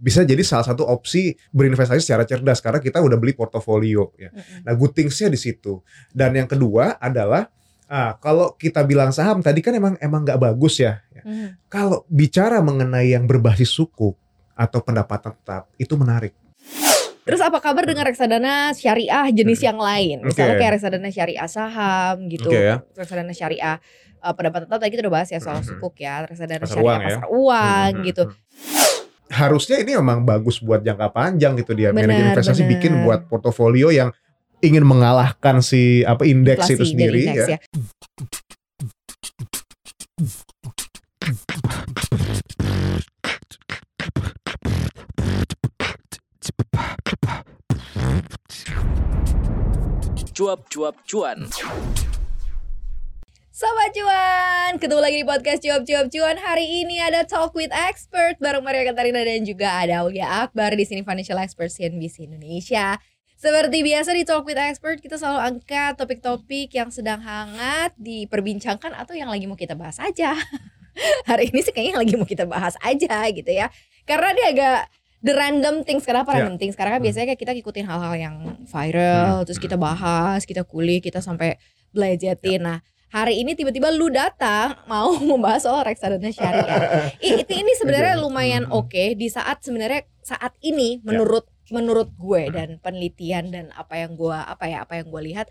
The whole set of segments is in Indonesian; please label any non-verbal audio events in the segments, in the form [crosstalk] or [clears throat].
bisa jadi salah satu opsi berinvestasi secara cerdas karena kita udah beli portofolio ya. Mm-mm. Nah, good things-nya di situ. Dan yang kedua adalah ah, kalau kita bilang saham tadi kan emang emang nggak bagus ya. ya. Mhm. Kalau bicara mengenai yang berbasis suku atau pendapatan tetap itu menarik. Terus apa kabar dengan reksadana syariah jenis yang lain? Misalnya Oke. kayak reksadana syariah saham gitu. Oke ya. Reksadana syariah uh, pendapatan tetap tadi kita udah bahas ya soal sukuk ya, reksadana Pasar syariah uang ya. pasar uang Hmm, gitu. Harusnya ini memang bagus buat jangka panjang gitu dia. Manajer Benar, investasi benar. bikin buat portofolio yang ingin mengalahkan si apa indeks itu sendiri indeks ya. cuap-cuap cuan. Sobat Cuan, ketemu lagi di podcast Cuap Cuap Cuan. Hari ini ada Talk with Expert bareng Maria Katarina dan juga ada Aulia Akbar di sini Financial Expert CNBC Indonesia. Seperti biasa di Talk with Expert kita selalu angkat topik-topik yang sedang hangat diperbincangkan atau yang lagi mau kita bahas aja. [laughs] Hari ini sih kayaknya yang lagi mau kita bahas aja gitu ya. Karena dia agak the random things kenapa Ya. random things karena kan Hmm. biasanya kayak kita ngikutin hal-hal yang viral Hmm. terus kita bahas kita kulik kita sampai belajatin nah hari ini tiba-tiba lu datang mau [laughs] membahas soal reksadana syariah [laughs] itu ini sebenarnya lumayan Hmm. oke di saat sebenarnya saat ini menurut menurut gue dan penelitian dan apa yang gue apa ya apa yang gue lihat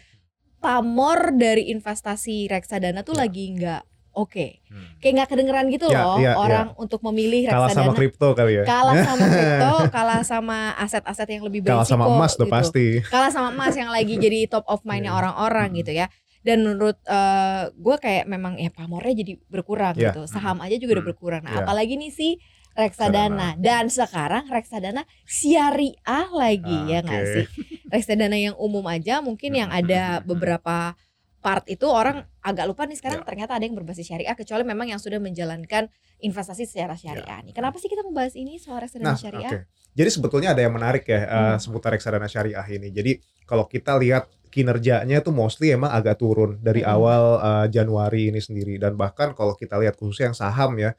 pamor dari investasi reksadana tuh Ya. lagi nggak oke Hmm. kayak nggak kedengeran gitu Ya, loh ya, ya. orang untuk memilih Kalah sama reksadana kripto kali ya. kalah [laughs] sama kripto, kalah sama aset-aset yang lebih berisiko. Kalah sama emas tuh gitu. pasti. Kalah sama emas yang lagi jadi top of mind-nya Iya. orang-orang Hmm. gitu ya. Dan menurut eh, gue kayak memang ya pamornya jadi berkurang Iya. gitu. Saham aja juga udah berkurang. Nah, Iya. apalagi nih sih reksadana. Dan sekarang reksadana syariah lagi Ah, ya nggak sih? Reksadana yang umum aja mungkin yang ada beberapa part itu orang agak lupa nih sekarang Ya. ternyata ada yang berbasis syariah kecuali memang yang sudah menjalankan investasi secara syariah nih. Kenapa sih kita membahas ini soal reksadana. Nah, syariah? oke. Jadi sebetulnya ada yang menarik ya eh, Hmm. seputar reksadana syariah ini. Jadi kalau kita lihat kinerjanya itu mostly emang agak turun dari Hmm. awal eh, Januari ini sendiri dan bahkan kalau kita lihat khususnya yang saham ya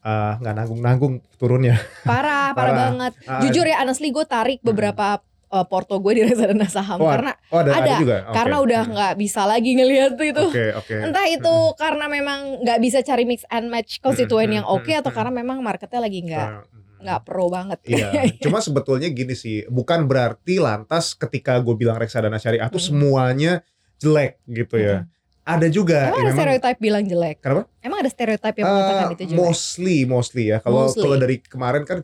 eh, nggak nanggung-nanggung turunnya. Parah, [laughs] parah, Parah. banget. Ah, Jujur ya, honestly gue tarik Hmm. beberapa uh, porto gue di reksadana saham Oh, karena oh ada, ada ada, juga. Oke. karena udah Hmm. nggak bisa lagi ngelihat tuh itu. Oke, oke. Entah itu karena memang nggak bisa cari mix and match konstituen Hmm, yang hmm, oke hmm, atau hmm. karena memang marketnya lagi nggak Nah, hmm. Nggak pro banget. Iya, cuma sebetulnya gini sih, bukan berarti lantas ketika gue bilang reksadana syariah tuh Hmm. semuanya jelek gitu ya. Ada juga Emang yang ada memang stereotip bilang jelek? Kenapa? Emang ada stereotip yang mengatakan Eh, itu jelek? Mostly, mostly ya. Kalau kalau dari kemarin kan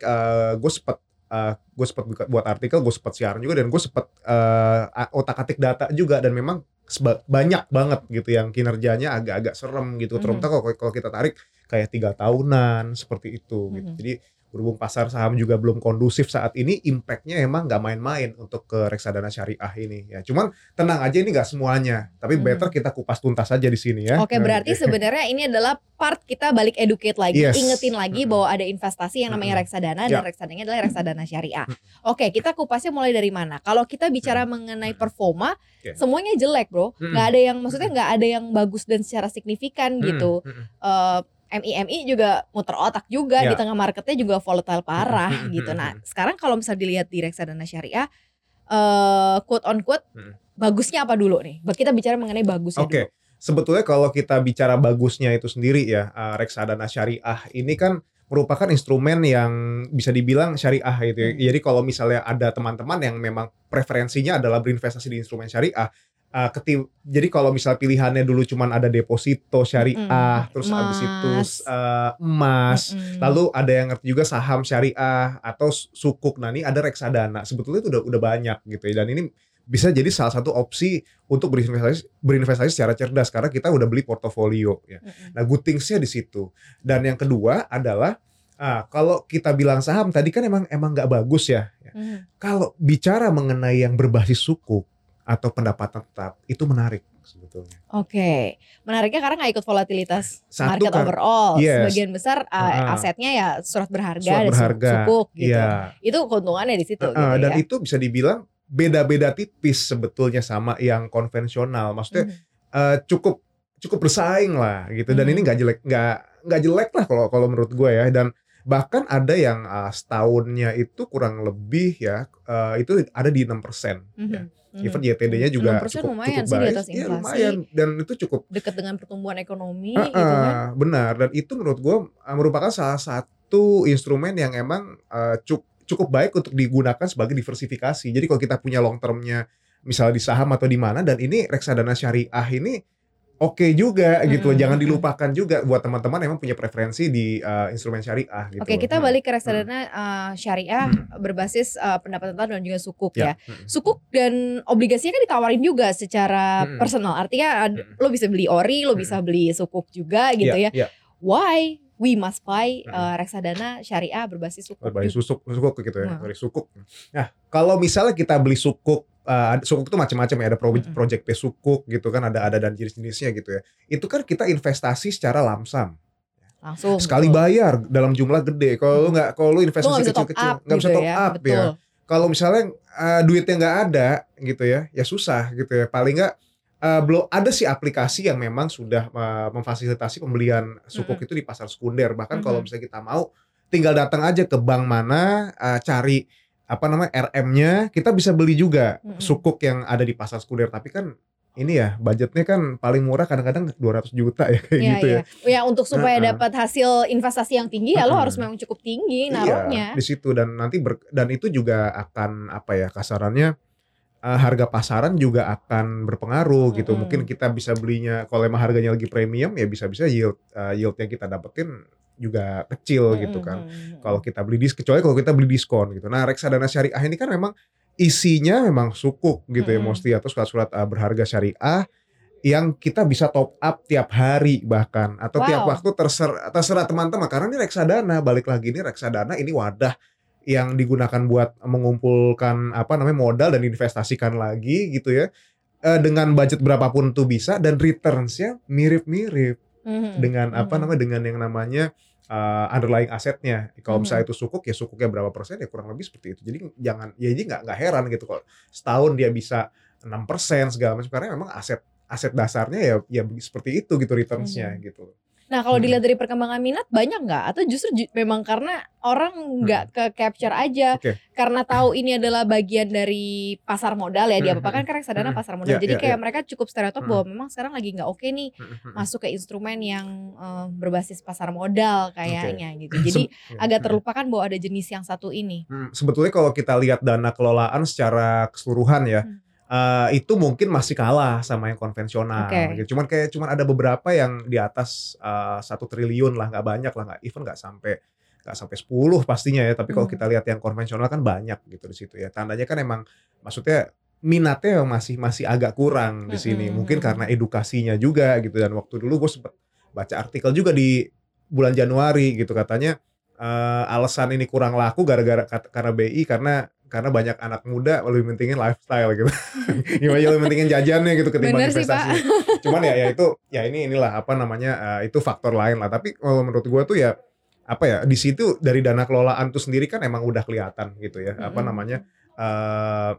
gue sempat gue sempat buat artikel, gue sempat siaran juga dan gue sempat otak atik data juga dan memang banyak banget gitu yang kinerjanya agak-agak serem gitu. Mhm. Terutama kalau kalau kita tarik kayak tiga tahunan seperti itu. Gitu. Mhm. Jadi berhubung pasar saham juga belum kondusif saat ini, impactnya emang nggak main-main untuk ke reksadana syariah ini ya. Cuman tenang aja ini nggak semuanya, tapi Mhm. better kita kupas tuntas aja di sini ya. Oke, berarti [laughs] sebenarnya ini adalah part kita balik educate lagi, Yes. ingetin lagi Mm-mm. bahwa ada investasi yang namanya reksadana Ya. dan reksadanya adalah reksadana syariah. Oke, kita kupasnya mulai dari mana? Kalau kita bicara mengenai performa, Oke. semuanya jelek, bro. Nggak ada yang maksudnya nggak ada yang bagus dan secara signifikan gitu. Mm, mm, Eh, MIMI juga muter otak juga Ya. di tengah marketnya juga volatile parah gitu. Nah, sekarang kalau misal dilihat di reksadana syariah, eh quote on quote, Mm. bagusnya apa dulu nih? Kita bicara mengenai bagusnya Oke, dulu. sebetulnya kalau kita bicara bagusnya itu sendiri ya, eh, reksadana syariah ini kan merupakan instrumen yang bisa dibilang syariah gitu ya. Hmm. Jadi kalau misalnya ada teman-teman yang memang preferensinya adalah berinvestasi di instrumen syariah, eh, keti- jadi kalau misal pilihannya dulu cuman ada deposito syariah, Mm-mm. terus habis itu Emas. eh, emas, Mm-mm. lalu ada yang ngerti juga saham syariah atau sukuk. Nah ini ada reksadana. Sebetulnya itu udah udah banyak gitu ya. Dan ini bisa jadi salah satu opsi untuk berinvestasi berinvestasi secara cerdas karena kita udah beli portofolio ya. Mm-mm. Nah good things-nya di situ. Dan yang kedua adalah ah, kalau kita bilang saham tadi kan emang emang nggak bagus ya. Mhm. Kalau bicara mengenai yang berbasis suku atau pendapatan tetap itu menarik sebetulnya. Oke, menariknya karena nggak ikut volatilitas Satu market kan- overall. Yes. Sebagian besar uh, Ah. asetnya ya surat berharga, Surat berharga. sukuk gitu. Iya. Itu keuntungannya di situ Uh, gitu dan ya. itu bisa dibilang beda-beda tipis sebetulnya sama yang konvensional. Maksudnya Mhm. eh, cukup cukup bersaing lah gitu. Dan Mhm. ini nggak jelek nggak nggak jelek lah kalau kalau menurut gue ya. Dan Bahkan ada yang uh, setahunnya itu kurang lebih ya uh, itu ada di 6% ya. Mhm, mhm. Even YTD-nya juga 6% cukup lumayan cukup sih di baik. atas Iya, inflasi. lumayan dan itu cukup Dekat dengan pertumbuhan ekonomi Ah, gitu kan. ah, benar dan itu menurut gue merupakan salah satu instrumen yang emang uh, cu- cukup baik untuk digunakan sebagai diversifikasi. Jadi kalau kita punya long termnya misalnya di saham atau di mana dan ini reksadana syariah ini oke juga gitu. Mm-mm, Jangan dilupakan juga buat teman-teman yang emang punya preferensi di uh, instrumen syariah gitu. Oke, kita Hmm. balik ke reksadana uh, syariah berbasis uh, pendapatan tetap dan juga sukuk ya. Ya. Mm. Sukuk dan obligasinya kan ditawarin juga secara Mm-mm. personal. Artinya Mm-mm. lo bisa beli ori, lo Mm-mm. bisa beli sukuk juga gitu Iya, ya. iya. Why we must buy uh, reksadana syariah berbasis sukuk? Berbalik juga? susuk, sukuk gitu ya, Nah. dari sukuk. Nah, kalau misalnya kita beli sukuk, uh, sukuk itu macam-macam ya, ada pro- project based sukuk gitu kan, ada ada dan jenis-jenisnya gitu ya. Itu kan kita investasi secara lamsam, Langsung. sekali betul. bayar dalam jumlah gede. Kalau lu Mm. nggak, kalau lu investasi nggak bisa top kecil-kecil, up bisa gitu top ya. up Betul. ya. Kalau misalnya uh, duitnya nggak ada gitu ya, ya susah gitu ya. Paling nggak uh, belum ada sih aplikasi yang memang sudah uh, memfasilitasi pembelian sukuk itu di pasar sekunder. Bahkan kalau Mhm. misalnya kita mau, tinggal datang aja ke bank mana, uh, cari apa namanya RM-nya, kita bisa beli juga Mhm. sukuk yang ada di pasar sekunder. Tapi kan ini ya budgetnya kan paling murah kadang-kadang 200 juta ya kayak Iya, gitu iya. ya. Ya untuk supaya Heeh. dapat hasil investasi yang tinggi ya lo harus memang cukup tinggi naruhnya. Iya, di situ dan nanti ber- dan itu juga akan apa ya kasarannya eh, harga pasaran juga akan berpengaruh gitu. Mm-mm. Mungkin kita bisa belinya kalau emang harganya lagi premium ya bisa-bisa yield eh, yield yang kita dapetin juga kecil gitu kan. Mm-mm. Kalau kita beli dis kecuali kalau kita beli diskon gitu. Nah, reksadana syariah ini kan memang isinya memang sukuk gitu ya Mm-mm. mesti atau surat-surat eh, berharga syariah yang kita bisa top up tiap hari bahkan atau tiap Wow. waktu terserah terserah teman-teman karena ini reksadana balik lagi ini reksadana ini wadah yang digunakan buat mengumpulkan apa namanya modal dan investasikan lagi gitu ya Eh, dengan budget berapapun tuh bisa dan returnsnya mirip-mirip Mhm. dengan apa namanya dengan yang namanya uh, underlying asetnya. Kalau Mhm. misalnya itu sukuk ya sukuknya berapa persen ya kurang lebih seperti itu. Jadi jangan ya jadi nggak nggak heran gitu kalau setahun dia bisa 6 persen segala macam karena memang aset aset dasarnya ya ya seperti itu gitu returnsnya Mhm. gitu. Nah kalau Hmm. dilihat dari perkembangan minat banyak nggak? Atau justru ju- memang karena orang nggak ke capture aja Hmm. Oke. karena tahu [clears throat] ini adalah bagian dari pasar modal ya dia Hmm, apa kan kan reksadana hmm. pasar modal. Ya, Jadi ya, kayak ya. mereka cukup stereotip Hmm. bahwa memang sekarang lagi nggak oke nih Mhm. masuk ke instrumen yang eh, berbasis pasar modal kayaknya gitu. Jadi Sem- agak ya, terlupakan bahwa ada jenis yang satu ini. Hmm, sebetulnya kalau kita lihat dana kelolaan secara keseluruhan ya, Hmm. Eh, itu mungkin masih kalah sama yang konvensional. Oke. Gitu. Cuman kayak cuman ada beberapa yang di atas eh, satu triliun lah, nggak banyak lah, nggak even nggak sampai nggak sampai 10 pastinya ya. Tapi kalau Hmm. kita lihat yang konvensional kan banyak gitu di situ ya. Tandanya kan emang maksudnya minatnya masih masih agak kurang di sini. Mm-mm. Mungkin karena edukasinya juga gitu dan waktu dulu gue sempet baca artikel juga di bulan Januari gitu katanya eh, alasan ini kurang laku gara-gara karena BI karena karena banyak anak muda lebih mentingin lifestyle gitu. [laughs] Gimana lebih mentingin jajannya gitu ketimbang Bener sih, Pak. investasi. Cuman ya ya itu ya ini inilah apa namanya eh, itu faktor lain lah. Tapi kalau menurut gua tuh ya apa ya di situ dari dana kelolaan tuh sendiri kan emang udah kelihatan gitu ya. Apa Mm-mm. namanya eh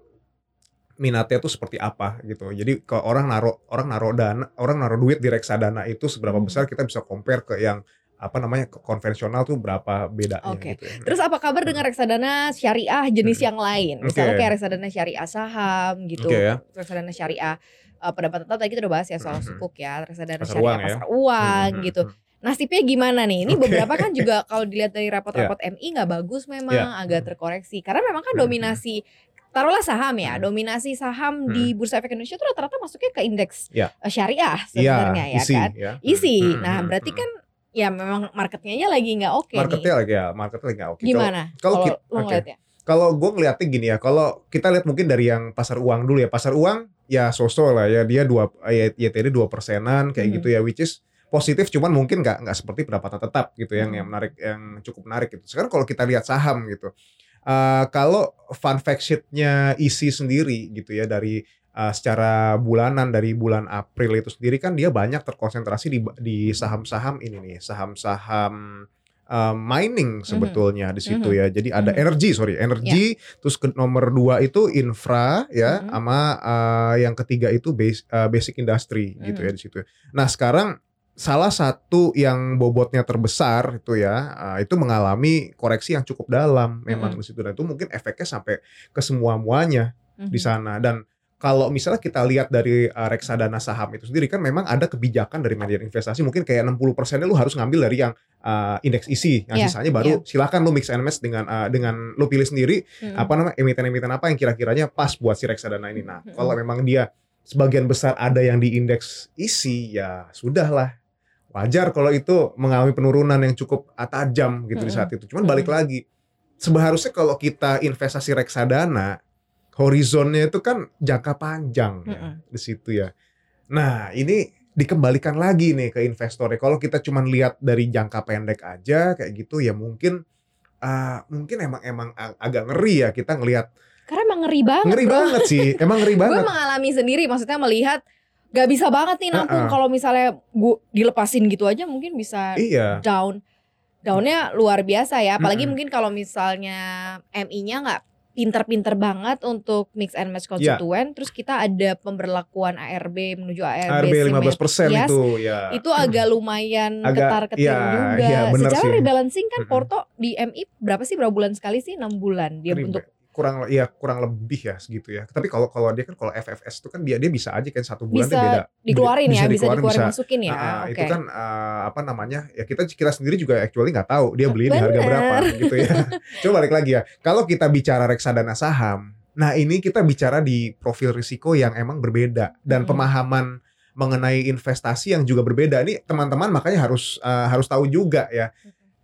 minatnya tuh seperti apa gitu. Jadi kalau orang naruh orang naruh dana, orang naruh duit di reksadana itu seberapa Hmm. besar kita bisa compare ke yang apa namanya konvensional tuh berapa bedanya Oke. gitu ya. Terus apa kabar dengan reksadana syariah jenis Hmm. yang lain? Misalnya Oke. kayak reksadana syariah saham gitu, Oke ya. reksadana syariah uh, pendapatan tetap tadi kita udah bahas ya soal Mhm. sukuk ya, reksadana Pasar syariah uang ya. pasar uang Hmm, gitu. hmm, Nasibnya gimana nih? Ini Oke. beberapa kan juga kalau dilihat dari rapot-rapot MI nggak bagus memang, Ya. agak Hmm. terkoreksi. Karena memang kan Hmm, dominasi taruhlah saham ya, Hmm. dominasi saham di Bursa Efek Indonesia itu rata-rata masuknya ke indeks Ya. uh, syariah Iya, sebenarnya ya isi kan. ya. Isi. Hmm, Nah, hmm, berarti hmm. kan ya memang marketnya aja lagi nggak oke marketnya nih. lagi ya, marketnya lagi nggak oke. Kalau- Gimana? kalau kita- ngeliatnya? Kalau gue ngeliatnya gini ya, kalau kita lihat mungkin dari yang pasar uang dulu ya, pasar uang ya sosok lah ya, dia dua ya YTD dua persenan kayak Hmm. gitu ya, which is positif, cuman mungkin nggak nggak seperti pendapatan tetap gitu yang Hmm. yang menarik yang cukup menarik gitu. Sekarang kalau kita lihat saham gitu, eh, kalau fun fact sheet-nya isi sendiri gitu ya dari eh, secara bulanan dari bulan April itu sendiri kan dia banyak terkonsentrasi di di saham-saham ini nih, saham-saham eh, mining sebetulnya di situ Mhm. ya. Jadi ada Mhm. energi, sorry, energi. Terus ke nomor dua itu infra ya, Mhm. sama eh, yang ketiga itu base- eh, basic industry gitu Mhm. ya di situ. Nah sekarang salah satu yang bobotnya terbesar itu ya uh, itu mengalami koreksi yang cukup dalam memang Mm-mm. di situ dan itu mungkin efeknya sampai ke semua muanya di Mhm. sana dan kalau misalnya kita lihat dari uh, reksadana saham itu sendiri kan memang ada kebijakan dari manajer investasi mungkin kayak 60 persennya lu harus ngambil dari yang uh, indeks isi yang Iya, sisanya baru silakan lu mix and match dengan uh, dengan lu pilih sendiri Mhm. apa namanya emiten-emiten apa yang kira-kiranya pas buat si reksadana ini. Nah, Mm-mm. kalau memang dia sebagian besar ada yang di indeks isi ya sudahlah. Wajar kalau itu mengalami penurunan yang cukup tajam gitu di Mm-mm. saat itu. Cuman balik Mm-mm. lagi seharusnya kalau kita investasi reksadana horizonnya itu kan jangka panjang ya, Mm-mm. di situ ya. Nah, ini dikembalikan lagi nih ke investornya. Kalau kita cuman lihat dari jangka pendek aja kayak gitu ya mungkin ah, mungkin emang emang ag- agak ngeri ya kita ngelihat Karena emang ngeri banget. ngeri bro. banget sih emang ngeri [laughs] Gue banget mengalami sendiri, maksudnya melihat gak bisa banget nih nampung. Uh-uh. Kalau misalnya gue dilepasin gitu aja mungkin bisa iya down. Downnya luar biasa ya. Apalagi Mm-mm. mungkin kalau misalnya MI-nya nggak pinter-pinter banget untuk mix and match Iya. konstituen, terus kita ada pemberlakuan ARB menuju ARB, ARB 15 persen Yes. itu ya itu agak lumayan Agak- ketar-ketir iya, juga. bener Secara sih. rebalancing kan. Porto di MI berapa sih berapa bulan sekali sih? 6 bulan dia Ribe- untuk kurang ya kurang lebih ya segitu ya. Tapi kalau kalau dia kan kalau FFS itu kan dia dia bisa aja kan satu bulan bisa dia beda. dikeluarin ya, bisa dikeluarin, dikeluarin masukin ya. Ah, Oke. itu kan ah, apa namanya ya kita kita sendiri juga actually nggak tahu dia beli di harga berapa gitu ya. [laughs] Coba balik lagi ya kalau kita bicara reksadana saham nah ini kita bicara di profil risiko yang emang berbeda dan Mm-mm. pemahaman mengenai investasi yang juga berbeda. Ini teman-teman makanya harus ah, harus tahu juga ya.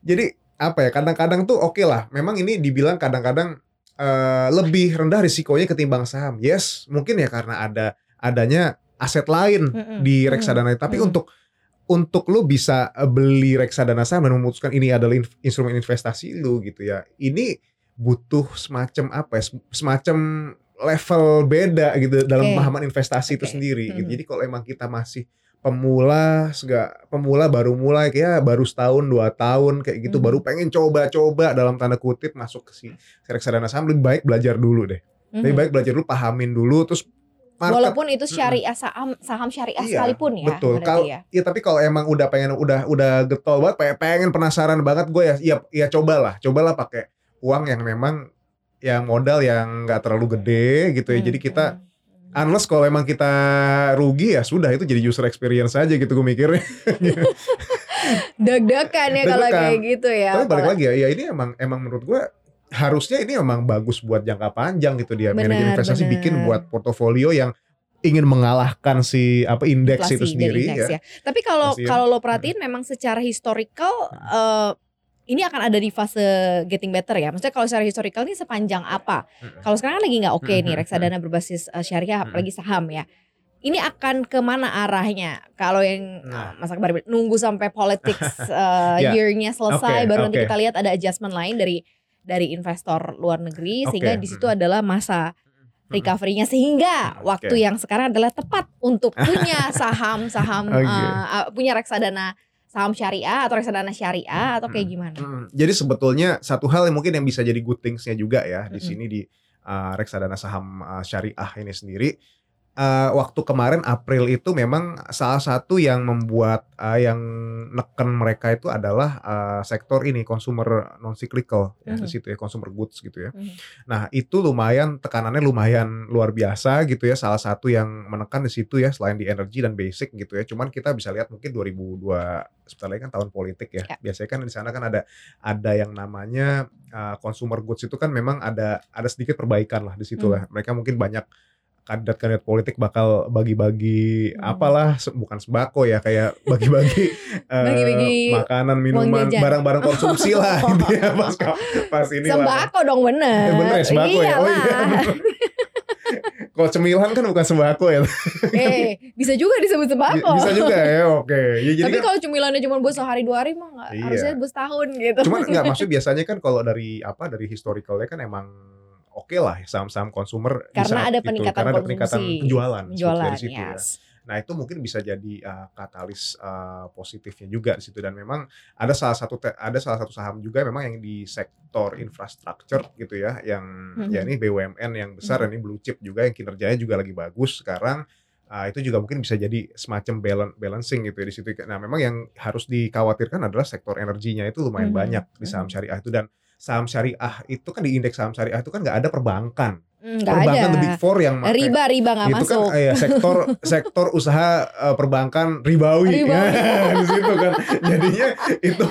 Jadi apa ya kadang-kadang tuh oke lah memang ini dibilang kadang-kadang eh, lebih rendah risikonya ketimbang saham yes mungkin ya karena ada adanya aset lain di reksadana itu. tapi untuk untuk lu bisa eh, beli reksadana saham dan memutuskan ini adalah inf- instrumen investasi lu gitu ya ini butuh semacam apa ya sem- semacam level beda gitu dalam pemahaman investasi itu Oke. sendiri gitu. Jadi kalau emang kita masih pemula sega pemula baru mulai kayak baru setahun dua tahun kayak gitu Mhm. baru pengen coba-coba dalam tanda kutip masuk ke si reksadana saham lebih baik belajar dulu deh lebih Mhm. baik belajar dulu pahamin dulu terus market Walaupun itu syariah saham saham syariah Iya, sekalipun ya. betul. Kalau ya. ya tapi kalau emang udah pengen udah udah getol banget pengen, pengen penasaran banget gue ya ya ya cobalah cobalah pakai uang yang memang yang modal yang nggak terlalu gede gitu ya Hmm, jadi kita hmm, hmm. Unless kalau emang kita rugi ya sudah itu jadi user experience aja gitu gue mikirnya [laughs] deg-degan ya kalau kayak gitu ya. tapi balik lagi ya ya ini emang emang menurut gue harusnya ini emang bagus buat jangka panjang gitu dia Benar, manajer investasi benar. bikin buat portofolio yang ingin mengalahkan si apa indeks itu sendiri indeks ya. ya. Tapi kalau ya. kalau lo perhatiin memang secara historical eh, ini akan ada di fase getting better ya. Maksudnya kalau secara historical ini sepanjang apa? Kalau sekarang kan lagi nggak oke nih Mm-mm. reksadana berbasis eh, syariah apalagi saham ya. Ini akan ke mana arahnya? Kalau yang Nah. Mas Akbar bilang, nunggu sampai politics [laughs] eh, Ya. year-nya selesai Oke, baru nanti oke. kita lihat ada adjustment lain dari dari investor luar negeri Oke, sehingga di situ adalah masa recovery-nya sehingga waktu yang sekarang adalah tepat untuk punya [laughs] saham-saham Oke. eh, punya reksadana saham syariah atau reksadana syariah atau kayak Hmm. gimana? Mm, Jadi sebetulnya satu hal yang mungkin yang bisa jadi good things-nya juga ya di Mm-mm. sini di uh, reksadana saham uh, syariah ini sendiri. Uh, waktu kemarin April itu memang salah satu yang membuat uh, yang neken mereka itu adalah uh, sektor ini consumer non cyclical ya di Mhm. situ ya consumer goods gitu ya. Mhm. Nah, itu lumayan tekanannya lumayan luar biasa gitu ya. Salah satu yang menekan di situ ya selain di energi dan basic gitu ya. Cuman kita bisa lihat mungkin 2002 sebentar lagi kan tahun politik ya. Ya. Biasanya kan di sana kan ada ada yang namanya uh, consumer goods itu kan memang ada ada sedikit perbaikan lah di situ Hmm. lah. Mereka mungkin banyak kandidat-kandidat politik bakal bagi-bagi Hmm. apalah bukan sembako ya kayak bagi-bagi [laughs] Bagi-bagi makanan minuman barang-barang konsumsi lah [laughs] intinya pas pas ini lah Sembako dong bener. Eh, bener ya sembako ya? Oh iya. Iyalah. [laughs] Kalau cemilan kan bukan sembako ya. eh, bisa juga disebut sembako. Bisa juga ya. Oke. Ya, jadi Tapi kan, kalau cemilannya cuma buat sehari dua hari mah nggak Iya. harusnya buat setahun gitu. cuman nggak maksud biasanya kan kalau dari apa dari historicalnya kan emang oke lah saham-saham consumer di Karena ada itu. peningkatan karena ada peningkatan penjualan, Penjualan, dari situ ya. yes. Nah itu mungkin bisa jadi uh, katalis uh, positifnya juga di situ dan memang ada salah satu ada salah satu saham juga memang yang di sektor infrastruktur gitu ya yang Mhm. ya ini BUMN yang besar Mhm. dan ini blue chip juga yang kinerjanya juga lagi bagus sekarang Ah, itu juga mungkin bisa jadi semacam balan- balancing gitu ya di situ. Nah, memang yang harus dikhawatirkan adalah sektor energinya itu lumayan Mhm, banyak di saham mhm. syariah itu dan saham syariah itu kan di indeks saham syariah itu kan nggak ada perbankan. Hmm, nggak perbankan ada. the big four yang make- riba riba nggak itu masuk. kan eh, sektor [laughs] sektor usaha eh, perbankan ribawi, Ribawi. [laughs] di situ kan jadinya itu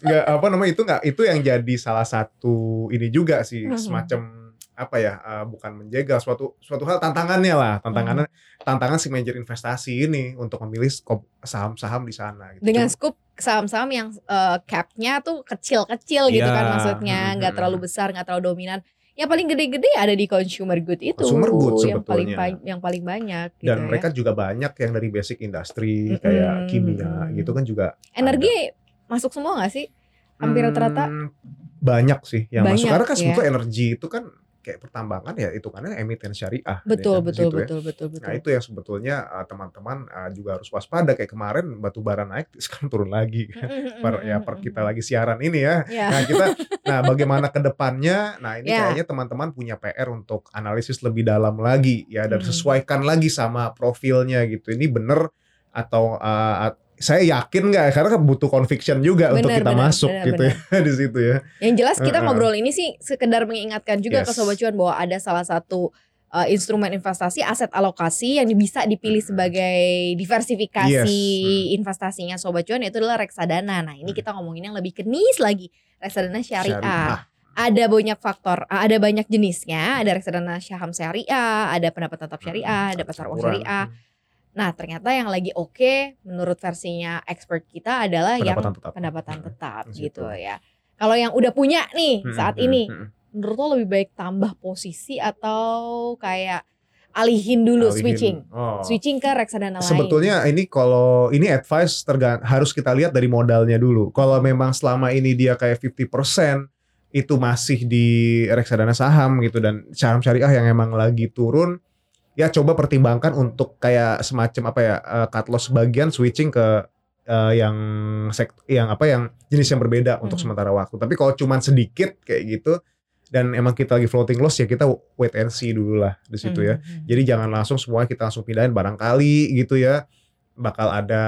nggak apa namanya itu nggak itu yang jadi salah satu ini juga sih Mhm. semacam apa ya eh, bukan menjegal suatu suatu hal tantangannya lah tantangannya Hmm. tantangan si manajer investasi ini untuk memilih skop saham-saham di sana gitu. dengan scoop saham-saham yang eh, capnya tuh kecil-kecil gitu Iya, kan maksudnya nggak mhm. terlalu besar nggak terlalu dominan yang paling gede-gede ada di consumer good itu Consumer good yang paling yang paling banyak gitu dan ya. mereka juga banyak yang dari basic industri Mm-mm, kayak kimia gitu kan juga energi masuk semua nggak sih hampir rata-rata Hmm, banyak sih yang masuk Banyak, karena kan ya. sebetulnya energi itu kan kayak pertambangan ya itu kan emiten syariah betul ya kan, di betul situ ya. betul betul betul Nah itu yang sebetulnya uh, teman-teman uh, juga harus waspada kayak kemarin batu bara naik [laughs] sekarang turun lagi per ya per kita lagi siaran ini ya. ya Nah kita nah bagaimana ke depannya? Nah ini Ya. kayaknya teman-teman punya PR untuk analisis lebih dalam lagi ya dan Hmm. sesuaikan lagi sama profilnya gitu. Ini bener atau uh, saya yakin nggak karena kan butuh conviction juga untuk Benar, kita benar, masuk benar, gitu ya [laughs] di situ ya. Yang jelas kita Heeh. ngobrol ini sih sekedar mengingatkan juga ke Yes. sobat cuan bahwa ada salah satu uh, instrumen investasi aset alokasi yang bisa dipilih Hmm. sebagai diversifikasi Yes. Hmm. investasinya sobat cuan yaitu adalah reksadana. Nah, ini Hmm. kita ngomongin yang lebih kenis lagi, reksadana syariah. Syariah. Ada banyak faktor, uh, ada banyak jenisnya, ada reksadana saham syariah, ada pendapatan tetap syariah, ada pasar uang syariah. Nah, ternyata yang lagi oke menurut versinya expert kita adalah yang Pendapatan tetap. pendapatan Hmm. tetap Di gitu ya. Kalau yang udah punya nih Hmm, saat hmm, ini, hmm. menurut lo lebih baik tambah posisi atau kayak alihin dulu Alihin. switching, Oh. switching ke reksadana lain. Sebetulnya ini kalau ini advice tergan harus kita lihat dari modalnya dulu. Kalau memang selama ini dia kayak 50% itu masih di reksadana saham gitu dan saham syariah yang emang lagi turun, ya coba pertimbangkan untuk kayak semacam apa ya eh, cut loss sebagian switching ke eh, yang sek yang apa yang jenis yang berbeda untuk Mhm. sementara waktu. Tapi kalau cuman sedikit kayak gitu dan emang kita lagi floating loss ya kita wait and see dulu lah di situ ya. Hmm. Jadi jangan langsung semua kita langsung pindahin barangkali gitu ya. Bakal ada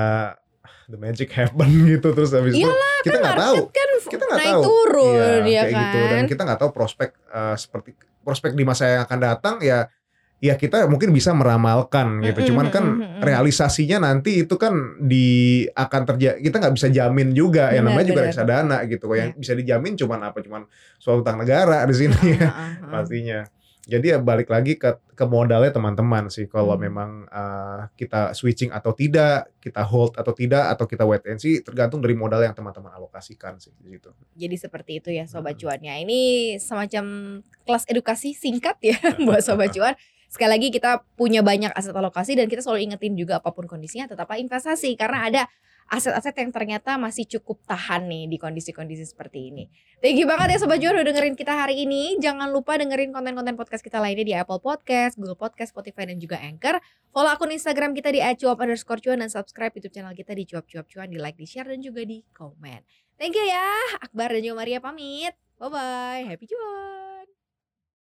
the magic happen [laughs] gitu terus habis itu kita Kan nggak tahu. market kan Kita nggak tahu. turun Iya, ya kayak kan. gitu dan kita nggak tahu prospek eh, seperti prospek di masa yang akan datang ya ya kita mungkin bisa meramalkan gitu. Mm-mm, Cuman kan realisasinya nanti itu kan di akan terjadi kita nggak bisa jamin juga yang Benar, namanya juga benar. reksadana gitu. Yang bisa dijamin cuman apa cuman suatu utang negara di sini ya [laughs] pastinya. Jadi ya balik lagi ke ke modalnya teman-teman sih. Kalau Hmm. memang uh, kita switching atau tidak, kita hold atau tidak, atau kita wait and see, tergantung dari modal yang teman-teman alokasikan sih di situ. Jadi seperti itu ya sobat Hmm. cuannya. Ini semacam kelas edukasi singkat ya [laughs] [laughs] buat sobat cuan. Sekali lagi kita punya banyak aset alokasi dan kita selalu ingetin juga apa pun kondisinya tetaplah investasi karena ada aset-aset yang ternyata masih cukup tahan nih di kondisi-kondisi seperti ini. Thank you banget ya Sobat Cuan udah dengerin kita hari ini. Jangan lupa dengerin konten-konten podcast kita lainnya di Apple Podcast, Google Podcast, Spotify, dan juga Anchor. Follow akun Instagram kita di @cuap underscore cuan dan subscribe YouTube channel kita di cuap cuap cuan, di like, di share, dan juga di komen. Thank you ya. Akbar dan juga Maria pamit. Bye-bye. Happy cuan.